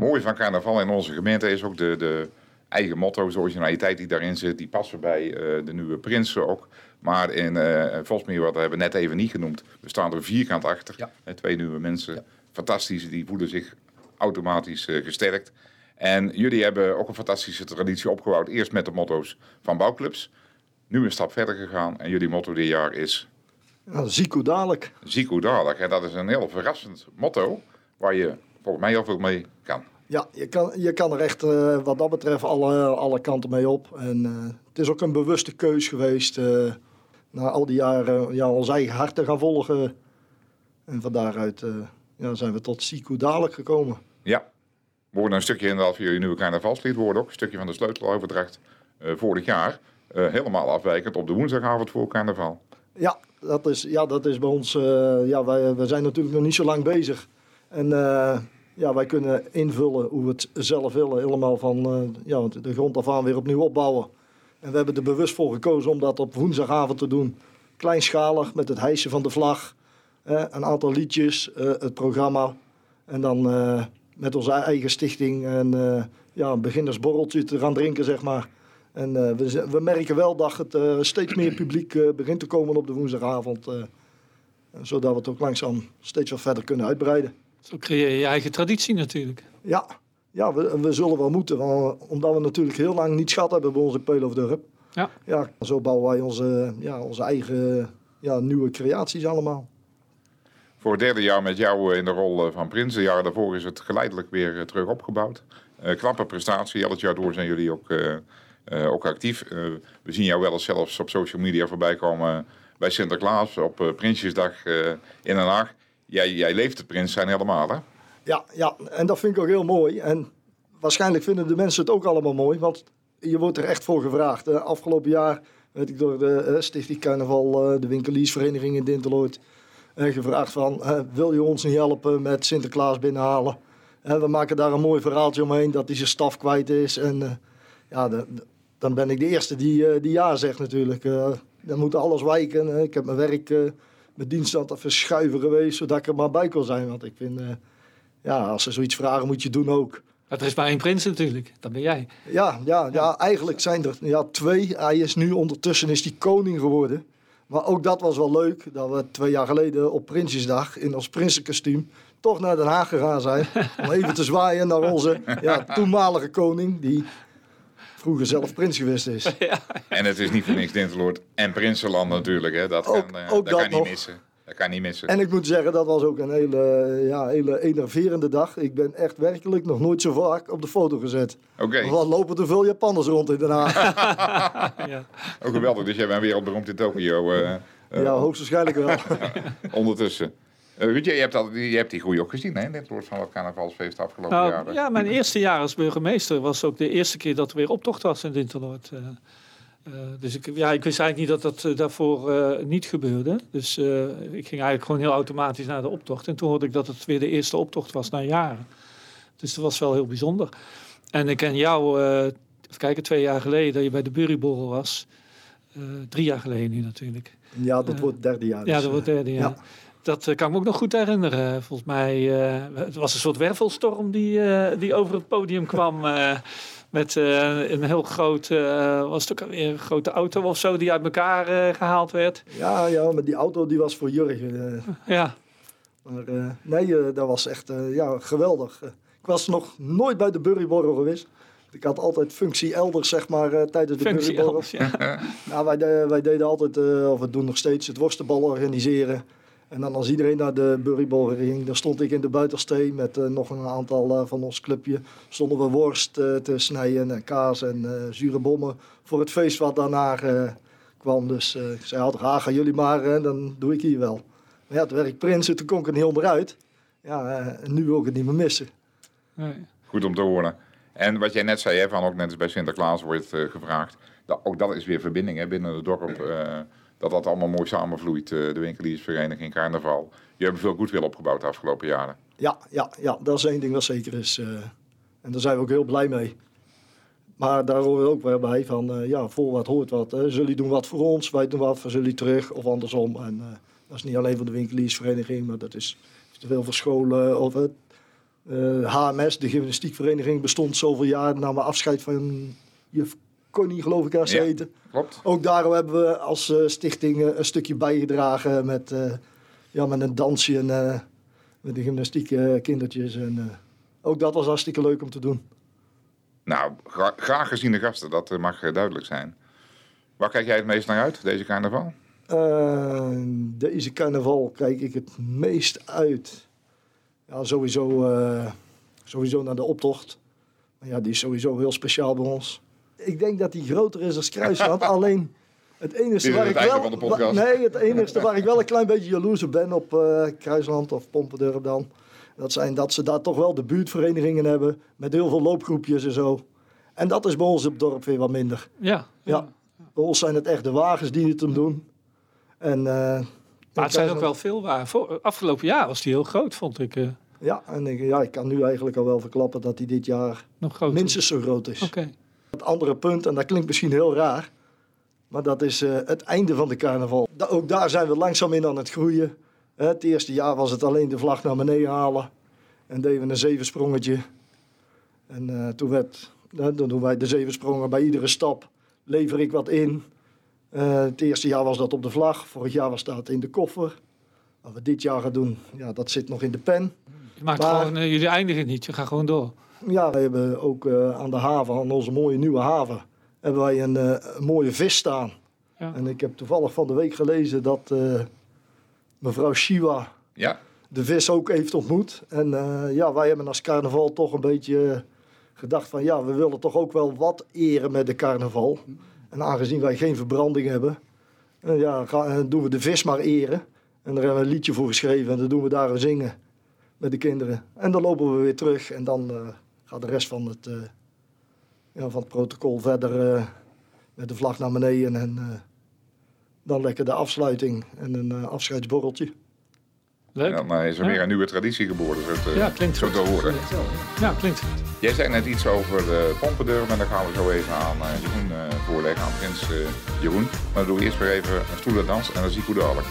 Mooi van carnaval in onze gemeente is ook de, de eigen motto's, de originaliteit die daarin zit. Die passen bij eh, de nieuwe prinsen ook. Maar in eh Vosmeer, wat hebben we net even niet genoemd, we staan er vierkant achter. Ja. Twee nieuwe mensen, fantastisch, die voelen zich automatisch eh, gesterkt. En jullie hebben ook een fantastische traditie opgebouwd. Eerst met de motto's van bouwclubs. Nu een stap verder gegaan. En jullie motto dit jaar is... Ja, Zico dadelijk. Zico dadelijk. En dat is een heel verrassend motto waar je volgens mij heel veel mee kan. Ja, je kan, je kan er echt eh, wat dat betreft alle, alle kanten mee op. En eh, het is ook een bewuste keus geweest. eh, na al die jaren ja, ons eigen hart te gaan volgen. En van daaruit ja, zijn we tot Zico dadelijk gekomen. Ja. We hoorden een stukje inderdaad van jullie nieuwe carnavalslied. We hoorden ook een stukje van de sleuteloverdracht vorig jaar. Helemaal afwijkend op de woensdagavond voor carnaval. Ja, dat is, ja, dat is bij ons. eh, ja, wij, wij zijn natuurlijk nog niet zo lang bezig. En eh, ja, wij kunnen invullen hoe we het zelf willen. Helemaal van eh, ja, de grond af aan weer opnieuw opbouwen. En we hebben er bewust voor gekozen om dat op woensdagavond te doen. Kleinschalig met het hijsen van de vlag. een aantal liedjes, eh, het programma. En dan met onze eigen stichting en ja, een beginnersborreltje te gaan drinken, zeg maar. En we, we merken wel dat het steeds meer publiek begint te komen op de woensdagavond. zodat we het ook langzaam steeds wat verder kunnen uitbreiden. Zo creëer je je eigen traditie natuurlijk. Ja, ja we, we zullen wel moeten. want, omdat we natuurlijk heel lang niet schat hebben bij onze Peulofdorp. Ja. Ja, zo bouwen wij onze, ja, onze eigen ja, nieuwe creaties allemaal. Voor het derde jaar met jou eh, in de rol eh, van Prins. De jaren daarvoor is het geleidelijk weer eh, terug opgebouwd. Eh knappe prestatie. Al het jaar door zijn jullie ook, eh, eh, ook actief. Eh, we zien jou wel eens zelfs op social media voorbij komen bij Sinterklaas op eh, Prinsjesdag eh, in Den Haag. Jij, leeft het prins zijn helemaal, hè? Ja, ja, en dat vind ik ook heel mooi. En waarschijnlijk vinden de mensen het ook allemaal mooi, want je wordt er echt voor gevraagd. Eh, afgelopen jaar werd ik door de eh, Stichting Carnaval, eh, de winkeliersvereniging in Dinteloord, gevraagd van, wil je ons niet helpen met Sinterklaas binnenhalen? We maken daar een mooi verhaaltje omheen dat hij zijn staf kwijt is. En ja, dan ben ik de eerste die, die ja zegt natuurlijk. Dan moet alles wijken. Ik heb mijn werk, mijn dienst het verschuiven geweest, zodat ik er maar bij kon zijn. Want ik vind, eh, ja, als ze zoiets vragen, moet je het doen ook. Maar er is maar één prins natuurlijk. Dat ben jij. Ja, ja, ja, eigenlijk zijn er ja, twee. Hij is nu ondertussen is die koning geworden. Maar ook dat was wel leuk, dat we twee jaar geleden op Prinsjesdag in ons prinsenkostuum toch naar Den Haag gegaan zijn. *laughs* om even te zwaaien naar onze ja, toenmalige koning, die vroeger zelf prins geweest is. *laughs* En het is niet voor niks Dinteloord en Prinsenland natuurlijk. Hè? Dat, Ook- kan, eh, ook dat dat kan niet nog. missen. Dat kan niet missen. En ik moet zeggen, dat was ook een hele, ja, hele enerverende dag. Ik ben echt werkelijk nog nooit zo vaak op de foto gezet. Oké. Want lopen er veel Japanners rond in Den Haag. *laughs* ja. Ook geweldig. Dus jij bent wereldberoemd in Tokio. eh, eh, ja, hoogstwaarschijnlijk wel. *laughs* Ondertussen. Eh Ruud, je hebt, al, je hebt die groei ook gezien, hè? Dit wordt van het carnavalsfeest afgelopen Nou, jaren. ja, mijn eerste jaar als burgemeester was ook de eerste keer dat er weer optocht was in Dinternoord. Eh, eh, dus ik, ja, ik wist eigenlijk niet dat dat daarvoor niet gebeurde. Dus eh, ik ging eigenlijk gewoon heel automatisch naar de optocht. En toen hoorde ik dat het weer de eerste optocht was na jaren. Dus dat was wel heel bijzonder. En ik ken jou, eh even kijken, twee jaar geleden dat je bij de Buryborrel was. Eh, drie jaar geleden nu natuurlijk. Ja, dat wordt het derde jaar. Ja, dus, dat wordt het derde jaar. ja. Dat eh, kan ik me ook nog goed herinneren. Volgens mij uh, het was een soort wervelstorm die, uh, die over het podium kwam. Uh, *laughs* met een heel groot, was het ook een grote auto of zo die uit elkaar gehaald werd. Ja, ja, maar die auto die was voor Jurgen. ja. Maar nee, dat was echt ja, geweldig. ik was nog nooit bij de Burryborrel geweest. Ik had altijd functie elders, zeg maar, uh, tijdens de elders, ja. *laughs* nou, wij, de, wij deden altijd, uh, of we doen nog steeds, het worstenbal organiseren. En dan als iedereen naar de Burrybal ging, dan stond ik in de buitensteen met uh, nog een aantal uh, van ons clubje. Stonden we worst uh, te snijden en kaas en zure bommen voor het feest wat daarna kwam. Dus ik zei altijd, ah, gaan jullie maar, dan doe ik hier wel. Maar ja, toen werd ik prins en toen kon ik er niet onderuit. Ja, en nu wil ik het niet meer missen. Nee. Goed om te horen. En wat jij net zei, hè, van ook net als bij Sinterklaas wordt uh, gevraagd. Dat, ook dat is weer verbinding hè, binnen het dorp. Dat dat allemaal mooi samenvloeit, uh, de winkeliersvereniging, carnaval. Je hebt veel goedwil opgebouwd de afgelopen jaren. Ja, ja, ja, dat is één ding wat zeker is. Uh, en daar zijn we ook heel blij mee. Maar daar horen we ook weer bij van, ja, voor wat hoort wat. Hè. Jullie doen wat voor ons, wij doen wat voor jullie terug of andersom. En dat is niet alleen voor de winkeliersvereniging, maar dat is te veel voor scholen of het HMS, de gymnastiekvereniging, bestond zoveel jaar. Namen afscheid van juf Connie, geloof ik, haar ja, heten. Klopt. Ook daar hebben we als uh, stichting uh, een stukje bijgedragen met, uh, ja, met een dansje en met de gymnastiek kindertjes. En, ook dat was hartstikke leuk om te doen. Nou, gra graag geziene gasten, dat mag duidelijk zijn. Waar kijk jij het meest naar uit, deze carnaval? Eh, deze carnaval kijk ik het meest uit. Ja, sowieso, eh, sowieso naar de optocht. Maar ja, die is sowieso heel speciaal bij ons. Ik denk dat die groter is als Kruisland. *laughs* alleen het enige waar het ik einde wel... van de podcast. wa- nee, het enige waar ik wel een klein beetje jaloers op ben op eh, Kruisland of Pompendurp dan. Dat zijn dat ze daar toch wel de buurtverenigingen hebben. Met heel veel loopgroepjes en zo. En dat is bij ons op het dorp weer wat minder. Ja. Ja. Bij ons zijn het echt de wagens die het hem doen. En, eh, Maar het zijn ook wel veel waar. Afgelopen jaar was die heel groot, vond ik. eh, Ja, en ik, ja, ik kan nu eigenlijk al wel verklappen dat hij dit jaar nog minstens zo groot is. Oké. Het andere punt, en dat klinkt misschien heel raar, maar dat is eh, het einde van de carnaval. Da- ook daar zijn we langzaam in aan het groeien. Hè, het eerste jaar was het alleen de vlag naar beneden halen en deden we een zevensprongetje. En eh, toen werd, dan doen wij de zevensprongen bij iedere stap, lever ik wat in. Eh, het eerste jaar was dat op de vlag, vorig jaar was dat in de koffer. Wat we dit jaar gaan doen, ja, dat zit nog in de pen. Je maakt Maar- gewoon, jullie eindigen niet, je gaat gewoon door. Ja, we hebben ook eh, aan de haven, aan onze mooie nieuwe haven, hebben wij een, eh, een mooie vis staan. Ja. En ik heb toevallig van de week gelezen dat eh, mevrouw Shiwa Ja. de vis ook heeft ontmoet. En eh, ja, wij hebben als carnaval toch een beetje gedacht van ja, we willen toch ook wel wat eren met de carnaval. En aangezien wij geen verbranding hebben, eh, ja, doen we de vis maar eren. En daar hebben we een liedje voor geschreven en dan doen we daar een zingen met de kinderen. En dan lopen we weer terug en dan eh, gaat de rest van het, eh, ja, van het protocol verder eh, met de vlag naar beneden. En eh, dan lekker de afsluiting en een eh, afscheidsborreltje. Leuk. Dan eh, is er weer een nieuwe traditie geboren, zo te, Ja, klinkt zo goed. te horen. Ja, klinkt goed. Jij zei net iets over de pompendeur, maar daar gaan we zo even aan eh, Jeroen eh, voorleggen, aan Prins eh, Jeroen. Maar dan doen we eerst weer even een stoelendans en dan zie ik hoe dadelijk.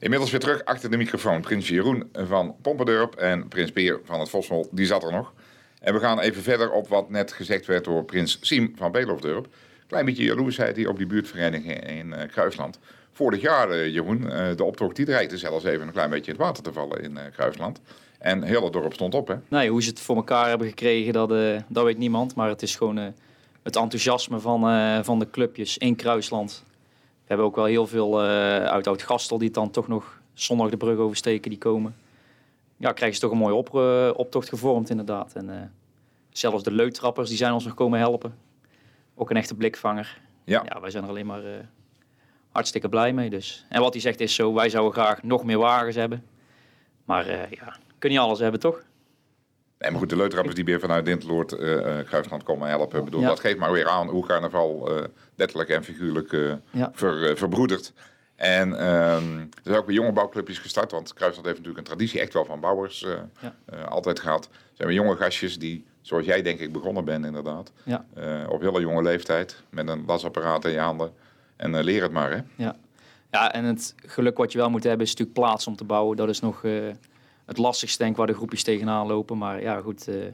Inmiddels weer terug achter de microfoon. Prins Jeroen van Pompendurp en Prins Peer van het Vossel, die zat er nog. En we gaan even verder op wat net gezegd werd door Prins Siem van Beeloofdurp. Klein beetje jaloersheid hier op die buurtvereniging in eh, Kruisland. Vorig jaar, eh, Jeroen, eh, de optocht die dreigde zelfs even een klein beetje in het water te vallen in Kruisland. En heel het dorp stond op, hè? Nee, hoe ze het voor elkaar hebben gekregen, dat, dat weet niemand. Maar het is gewoon het enthousiasme van, van de clubjes in Kruisland. We hebben ook wel heel veel eh, uit Oud-Gastel die dan toch nog zondag de brug oversteken, die komen. Ja, krijgen ze toch een mooie op, eh, optocht gevormd inderdaad. En eh, zelfs de leuttrappers, die zijn ons nog komen helpen. Ook een echte blikvanger. Ja. ja wij zijn er alleen maar hartstikke blij mee. Dus. En wat hij zegt is zo, wij zouden graag nog meer wagens hebben. Maar ja, kun je alles hebben, toch? Nee, maar goed, de leutrappers die weer vanuit Dinteloord eh eh, Kruisland komen helpen. Ik bedoel, Ja. dat geeft maar weer aan hoe carnaval eh, letterlijk en figuurlijk eh, Ja. ver, eh, verbroedert. En ehm, er zijn ook weer jonge bouwclubjes gestart, want Kruisland heeft natuurlijk een traditie echt wel van bouwers eh, Ja. eh, altijd gehad. Er zijn weer jonge gastjes die, zoals jij denk ik begonnen bent inderdaad, Ja. eh, op hele jonge leeftijd, met een lasapparaat in je handen. En eh, leer het maar, hè. Ja. ja, en het geluk wat je wel moet hebben is natuurlijk plaats om te bouwen. Dat is nog eh, het lastigste, denk ik, waar de groepjes tegenaan lopen. Maar ja, goed, eh,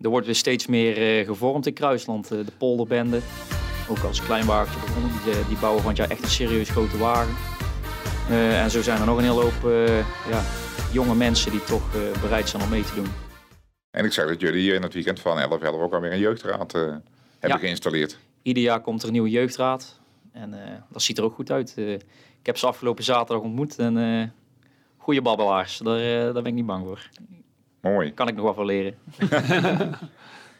er wordt weer steeds meer eh, gevormd in Kruisland. Eh, de polderbende, ook als klein wagentje begonnen, die, die bouwen van het jaar echt een serieus grote wagen. En zo zijn er nog een hele hoop ja, jonge mensen die toch bereid zijn om mee te doen. En ik zag dat jullie hier in het weekend van 11 11 ook alweer een jeugdraad hebben Ja. geïnstalleerd. Ieder jaar komt er een nieuwe jeugdraad. En dat ziet er ook goed uit. Ik heb ze afgelopen zaterdag ontmoet. En goede babbelaars. Daar, eh, daar ben ik niet bang voor. Mooi. Kan ik nog wel van leren. *laughs*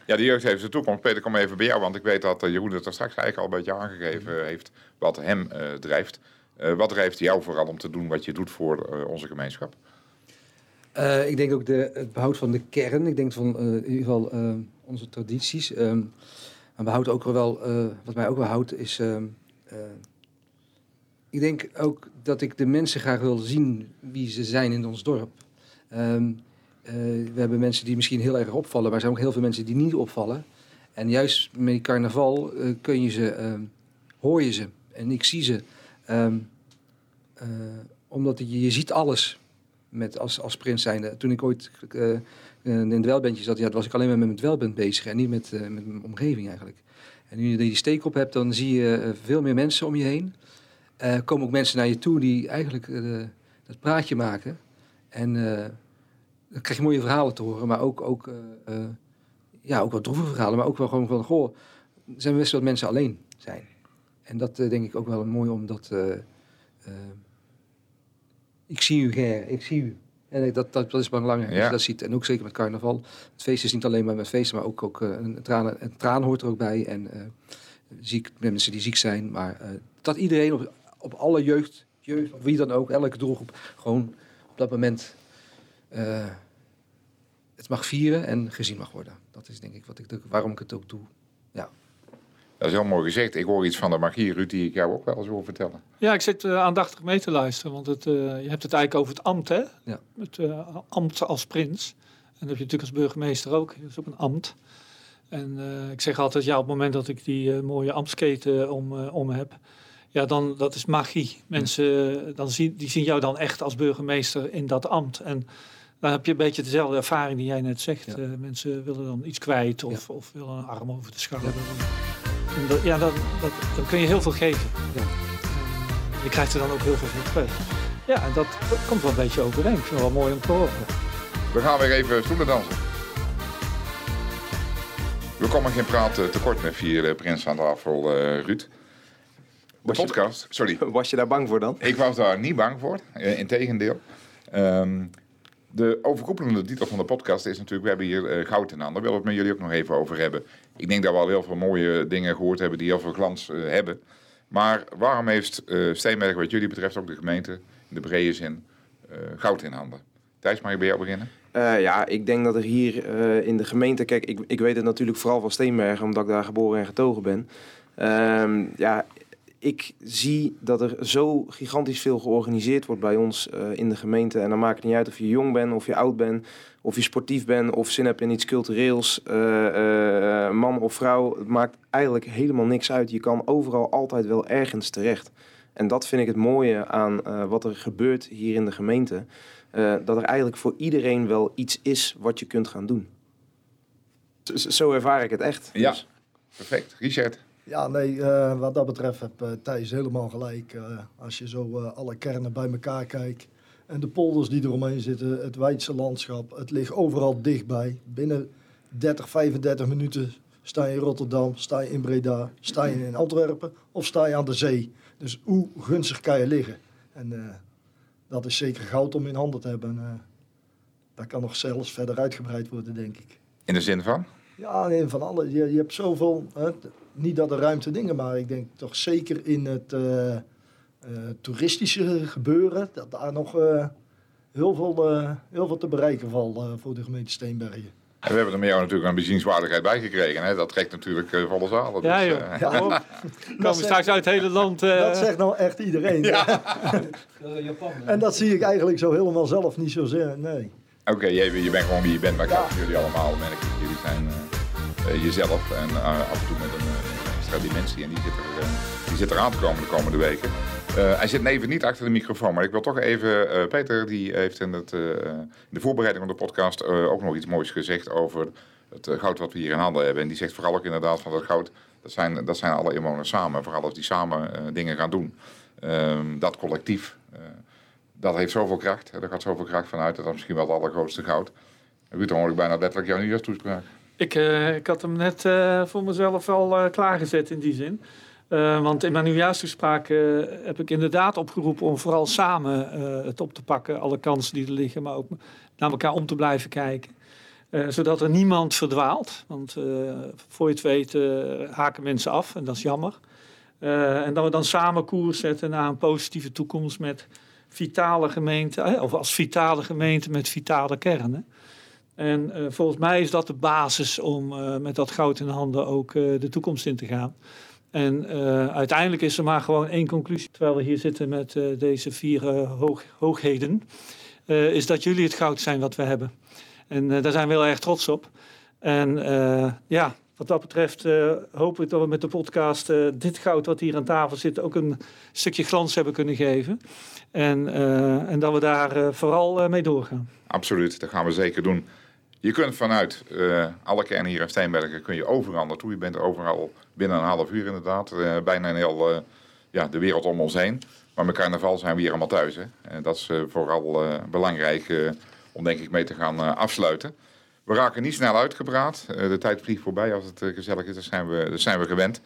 Ja, de jeugd heeft de toekomst. Peter, kom even bij jou, want ik weet dat eh, Jeroen het er straks eigenlijk al een beetje aangegeven heeft wat hem eh, drijft. Eh, wat drijft jou vooral om te doen wat je doet voor eh, onze gemeenschap? Eh, ik denk ook de, het behoud van de kern. Ik denk van eh, in ieder geval onze tradities. Ehm maar behoud ook wel, eh, wat mij ook wel houdt, is. ehm, eh, ik denk ook dat ik de mensen graag wil zien wie ze zijn in ons dorp. Ehm, eh, we hebben mensen die misschien heel erg opvallen, maar er zijn ook heel veel mensen die niet opvallen. En juist met carnaval eh, kun je ze, ehm, hoor je ze en ik zie ze. Ehm, eh, omdat je, je ziet alles met als, als prins zijnde. Toen ik ooit in het welbandje zat, ja, was ik alleen maar met mijn welband bezig en niet met, met mijn omgeving eigenlijk. En nu je die steek op hebt, dan zie je veel meer mensen om je heen. Eh komen ook mensen naar je toe die eigenlijk eh, dat praatje maken. En eh, dan krijg je mooie verhalen te horen, maar ook, ook, ja, ook wat droeve verhalen. Maar ook wel gewoon van, goh, zijn best wel mensen alleen zijn. En dat denk ik ook wel mooi, omdat... ik zie u, Ger, ik zie u. En dat, dat, dat is belangrijk als Ja. je dat ziet. En ook zeker met carnaval. Het feest is niet alleen maar met feesten, maar ook, ook een, traan, een traan hoort er ook bij. En eh, ziek, mensen die ziek zijn. Maar dat iedereen op, op alle jeugd, jeugd, of wie dan ook, elke doelgroep, gewoon op dat moment eh, het mag vieren en gezien mag worden. Dat is denk ik wat ik, waarom ik het ook doe. Ja. Dat is heel mooi gezegd. Ik hoor iets van de magie, Ruud, die ik jou ook wel eens wil vertellen. Ja, ik zit eh, aandachtig mee te luisteren, want het, eh, je hebt het eigenlijk over het ambt, hè? Ja. Het eh, ambt als prins. En dat heb je natuurlijk als burgemeester ook. Dat is ook een ambt. En eh, ik zeg altijd, ja, op het moment dat ik die mooie ambtsketen om, eh, om heb, ja, dan dat is magie. Mensen, eh, dan zien, die zien jou dan echt als burgemeester in dat ambt. En dan heb je een beetje dezelfde ervaring die jij net zegt. Ja. Eh, mensen willen dan iets kwijt of, of willen een arm over de schouder. En dat, ja, dan, dat, dan kun je heel veel geven. Ja. En je krijgt er dan ook heel veel voor terug. Ja, en dat, dat komt wel een beetje overeen. Ik vind het wel mooi om te horen. We gaan weer even stoelen dansen. We komen geen praat eh, tekort met vier prinsen aan tafel, eh, Ruud. De je- podcast, sorry. *laughs* Was je daar bang voor dan? Ik was daar niet bang voor, eh, integendeel. Ehm de overkoepelende titel van de podcast is natuurlijk, we hebben hier eh, goud in handen. Daar we het met jullie ook nog even over hebben. Ik denk dat we al heel veel mooie dingen gehoord hebben die heel veel glans eh, hebben. Maar waarom heeft eh Steenberg, wat jullie betreft, ook de gemeente, in de brede zin, goud in handen? Thijs, mag ik bij jou beginnen? Ja, ik denk dat er hier in de gemeente... Kijk, ik, ik weet het natuurlijk vooral van Steenbergen, omdat ik daar geboren en getogen ben. Ehm, ja, ik zie dat er zo gigantisch veel georganiseerd wordt bij ons eh, in de gemeente. En dan maakt het niet uit of je jong bent, of je oud bent, of je sportief bent, of zin hebt in iets cultureels, eh, eh, man of vrouw. Het maakt eigenlijk helemaal niks uit. Je kan overal altijd wel ergens terecht. En dat vind ik het mooie aan wat er gebeurt hier in de gemeente. Dat er eigenlijk voor iedereen wel iets is wat je kunt gaan doen. Zo ervaar ik het echt. Ja, Dus- perfect. Richard? Ja, nee, eh, wat dat betreft heb eh, Thijs helemaal gelijk. Eh, als je zo alle kernen bij elkaar kijkt en de polders die eromheen zitten, het Weidse landschap, het ligt overal dichtbij. Binnen 30, 35 minuten sta je in Rotterdam, sta je in Breda, sta je in Antwerpen of sta je aan de zee. Dus hoe gunstig kan je liggen? En dat is zeker goud om in handen te hebben. En, dat kan nog zelfs verder uitgebreid worden, denk ik. In de zin van? Ja, nee, van alle. Je, je hebt zoveel, hè, niet dat er ruimte dingen, maar ik denk toch zeker in het eh, eh, toeristische gebeuren, dat daar nog eh, heel, veel, eh, heel veel te bereiken valt voor de gemeente Steenbergen. En we hebben er met jou natuurlijk een bezienswaardigheid bij gekregen. Hè? Dat trekt natuurlijk eh, volle zalen. Ja, dus, joh. eh, Ja. *laughs* Kom op. We komen zegt- straks uit het hele land. eh, Dat zegt nou echt iedereen. *laughs* En dat zie ik eigenlijk zo helemaal zelf niet zo zeggen, nee. Oké, je, je bent gewoon wie je bent, maar ik ja. jullie allemaal merk ik. Jullie zijn jezelf en af en toe met een eh, extra dimensie. En die zit, er, eh, die aan te komen de komende weken. Eh, hij zit even niet achter de microfoon, maar ik wil toch even... Peter die heeft in, het, in de voorbereiding van de podcast ook nog iets moois gezegd over het goud wat we hier in handen hebben. En die zegt vooral ook inderdaad van dat goud, dat zijn, dat zijn alle inwoners samen. Vooral als die samen dingen gaan doen. Ehm, dat collectief, dat heeft zoveel kracht. Er gaat zoveel kracht vanuit. Dat is misschien wel het allergrootste goud. Ruud, dan hoor ik bijna letterlijk jouw nieuwjaarstoespraak. Ik, eh, ik had hem net eh, voor mezelf al eh, klaargezet in die zin. Want in mijn nieuwjaarstoespraak heb ik inderdaad opgeroepen om vooral samen het op te pakken. Alle kansen die er liggen, maar ook naar elkaar om te blijven kijken. Zodat er niemand verdwaalt. Want voor je het weet eh, haken mensen af en dat is jammer. En dat we dan samen koers zetten naar een positieve toekomst met vitale gemeenten. of als vitale gemeente met vitale kernen. En eh, volgens mij is dat de basis om eh, met dat goud in handen ook eh, de toekomst in te gaan. En uiteindelijk is er maar gewoon één conclusie, terwijl we hier zitten met deze vier hoog, hoogheden, is dat jullie het goud zijn wat we hebben. En daar zijn we heel erg trots op. En ja, wat dat betreft hoop ik dat we met de podcast dit goud wat hier aan tafel zit ook een stukje glans hebben kunnen geven. En, en dat we daar vooral mee doorgaan. Absoluut, dat gaan we zeker doen. Je kunt vanuit eh, alle kernen hier in Steenbergen kun je overal naartoe. Je bent overal binnen een half uur inderdaad. Eh, bijna een heel eh, ja, de wereld om ons heen. Maar met carnaval zijn we hier allemaal thuis. Hè? En dat is vooral belangrijk om denk ik mee te gaan afsluiten. We raken niet snel uitgepraat. De tijd vliegt voorbij als het gezellig is. Dat zijn we, dat zijn we gewend.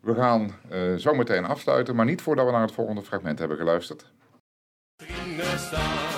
We gaan zo meteen afsluiten, maar niet voordat we naar het volgende fragment hebben geluisterd. vrienden staan.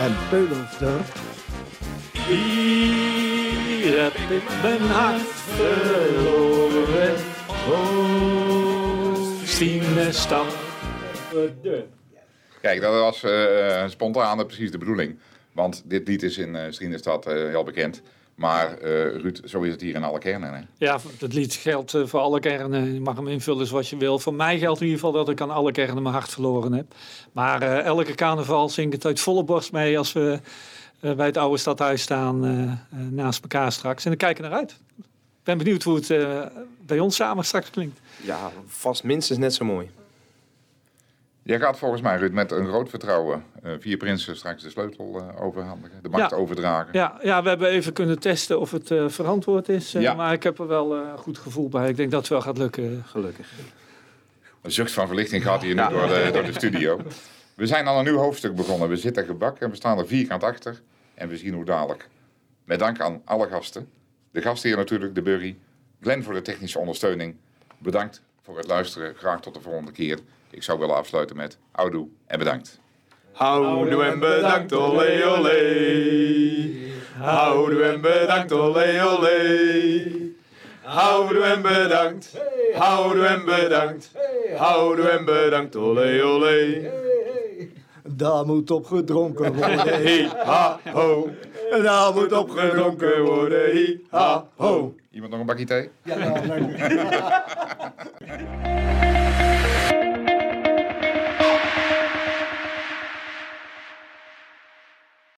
En Peulofdorp. Hier heb ik mijn hart verloren. Oostine Kijk, dat was eh, spontaan precies de bedoeling. Want dit lied is in uh, Strienestad eh, heel bekend. Maar eh, Ruud, zo is het hier in alle kernen. Hè? Ja, het lied geldt eh, voor alle kernen. Je mag hem invullen zoals je wil. Voor mij geldt in ieder geval dat ik aan alle kernen mijn hart verloren heb. Maar eh, elke carnaval zing ik het uit volle borst mee als we eh, bij het oude stadhuis staan eh, eh, naast elkaar straks. En dan kijken naar uit. Ik ben benieuwd hoe het eh, bij ons samen straks klinkt. Ja, vast minstens net zo mooi. Jij gaat volgens mij, Ruud, met een groot vertrouwen eh, vier prinsen straks de sleutel eh, overhandigen. De macht Ja. overdragen. Ja, ja, we hebben even kunnen testen of het eh, verantwoord is. eh, Ja. Maar ik heb er wel eh, een goed gevoel bij. Ik denk dat het wel gaat lukken. Gelukkig. Een zucht van verlichting gaat hier nu door, de, door de studio. We zijn al een nieuw hoofdstuk begonnen. We zitten gebak en we staan er vierkant achter. En we zien hoe dadelijk. Met dank aan alle gasten. De gastheer natuurlijk, de Burry. Glenn voor de technische ondersteuning. Bedankt voor het luisteren. Graag tot de volgende keer. Ik zou willen afsluiten met houdoe en bedankt. Houdoe en bedankt, olé olé. Houdoe en bedankt, olé olé. Houdoe en bedankt, houdoe en bedankt. Houdoe en bedankt, olé olé. Daar moet op gedronken worden. Hi ha ho. Daar moet op gedronken worden, hi ha ho. Iemand nog een bakje thee? Ja, nou, dank *laughs* u.